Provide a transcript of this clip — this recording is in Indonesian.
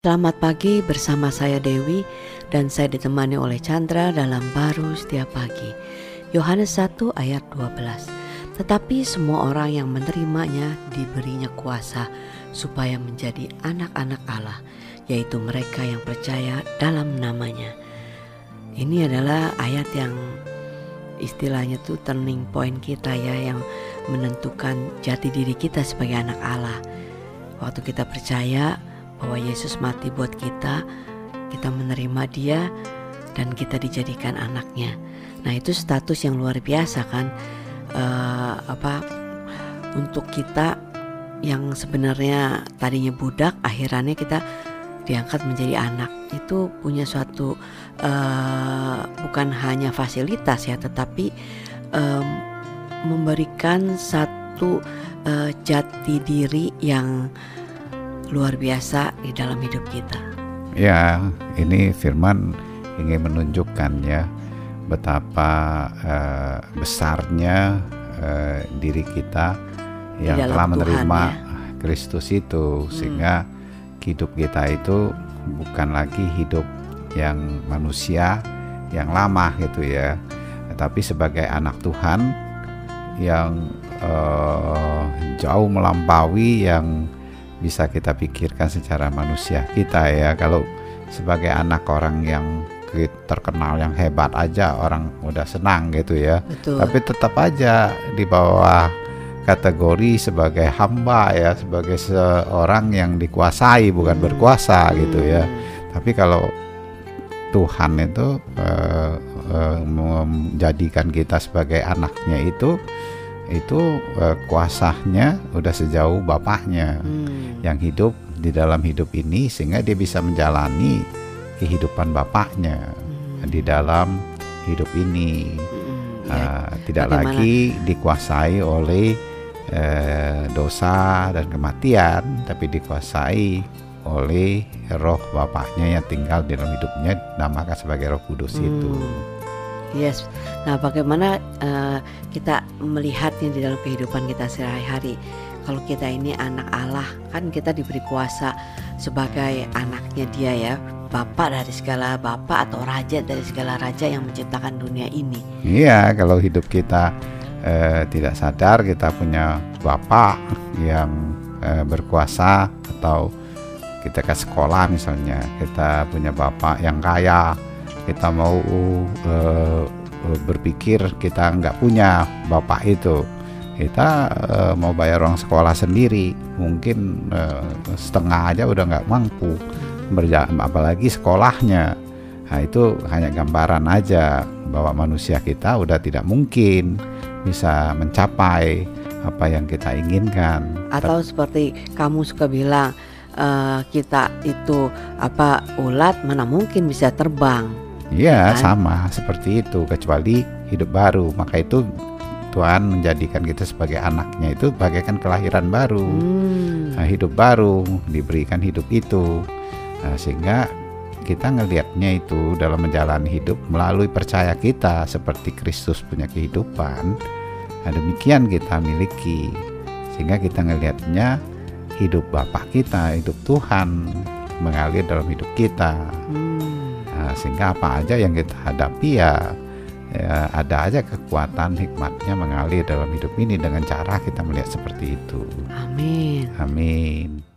Selamat pagi bersama saya Dewi dan saya ditemani oleh Chandra dalam baru setiap pagi. Yohanes 1 ayat 12. Tetapi semua orang yang menerimanya diberinya kuasa supaya menjadi anak-anak Allah, yaitu mereka yang percaya dalam namanya. Ini adalah ayat yang istilahnya tuh turning point kita ya yang menentukan jati diri kita sebagai anak Allah. Waktu kita percaya bahwa Yesus mati buat kita, kita menerima Dia dan kita dijadikan anaknya. Nah itu status yang luar biasa kan, uh, apa untuk kita yang sebenarnya tadinya budak, akhirnya kita diangkat menjadi anak itu punya suatu uh, bukan hanya fasilitas ya, tetapi um, memberikan satu uh, jati diri yang luar biasa di dalam hidup kita. Ya, ini firman ingin menunjukkan ya betapa uh, besarnya uh, diri kita yang telah menerima ya. Kristus itu hmm. sehingga hidup kita itu bukan lagi hidup yang manusia yang lama gitu ya, tetapi sebagai anak Tuhan yang uh, jauh melampaui yang bisa kita pikirkan secara manusia kita ya kalau sebagai anak orang yang terkenal yang hebat aja orang udah senang gitu ya Betul. tapi tetap aja di bawah kategori sebagai hamba ya sebagai seorang yang dikuasai bukan hmm. berkuasa gitu ya hmm. tapi kalau Tuhan itu uh, uh, menjadikan kita sebagai anaknya itu itu uh, kuasanya udah sejauh bapaknya hmm. yang hidup di dalam hidup ini sehingga dia bisa menjalani kehidupan bapaknya hmm. di dalam hidup ini hmm, uh, tidak Bagaimana? lagi dikuasai oleh uh, dosa dan kematian tapi dikuasai oleh roh bapaknya yang tinggal di dalam hidupnya namakan sebagai roh kudus hmm. itu Yes. Nah, bagaimana uh, kita melihatnya di dalam kehidupan kita sehari-hari? Kalau kita ini anak Allah, kan kita diberi kuasa sebagai anaknya Dia ya, bapak dari segala bapak atau raja dari segala raja yang menciptakan dunia ini. Iya, kalau hidup kita uh, tidak sadar kita punya bapak yang uh, berkuasa atau kita ke sekolah misalnya, kita punya bapak yang kaya kita mau uh, berpikir kita nggak punya bapak itu. Kita uh, mau bayar uang sekolah sendiri. Mungkin uh, setengah aja udah nggak mampu berjalan apalagi sekolahnya. Nah itu hanya gambaran aja bahwa manusia kita udah tidak mungkin bisa mencapai apa yang kita inginkan. Atau seperti kamu suka bilang uh, kita itu apa ulat mana mungkin bisa terbang Iya, kan? sama seperti itu kecuali hidup baru. Maka itu Tuhan menjadikan kita sebagai anaknya itu bagaikan kelahiran baru. Hmm. Nah, hidup baru diberikan hidup itu. Nah, sehingga kita ngelihatnya itu dalam menjalani hidup melalui percaya kita seperti Kristus punya kehidupan. Nah, demikian kita miliki. Sehingga kita ngelihatnya hidup Bapak kita, hidup Tuhan mengalir dalam hidup kita. Hmm. Sehingga apa aja yang kita hadapi ya, ya ada aja kekuatan hikmatnya mengalir dalam hidup ini dengan cara kita melihat seperti itu. Amin. Amin.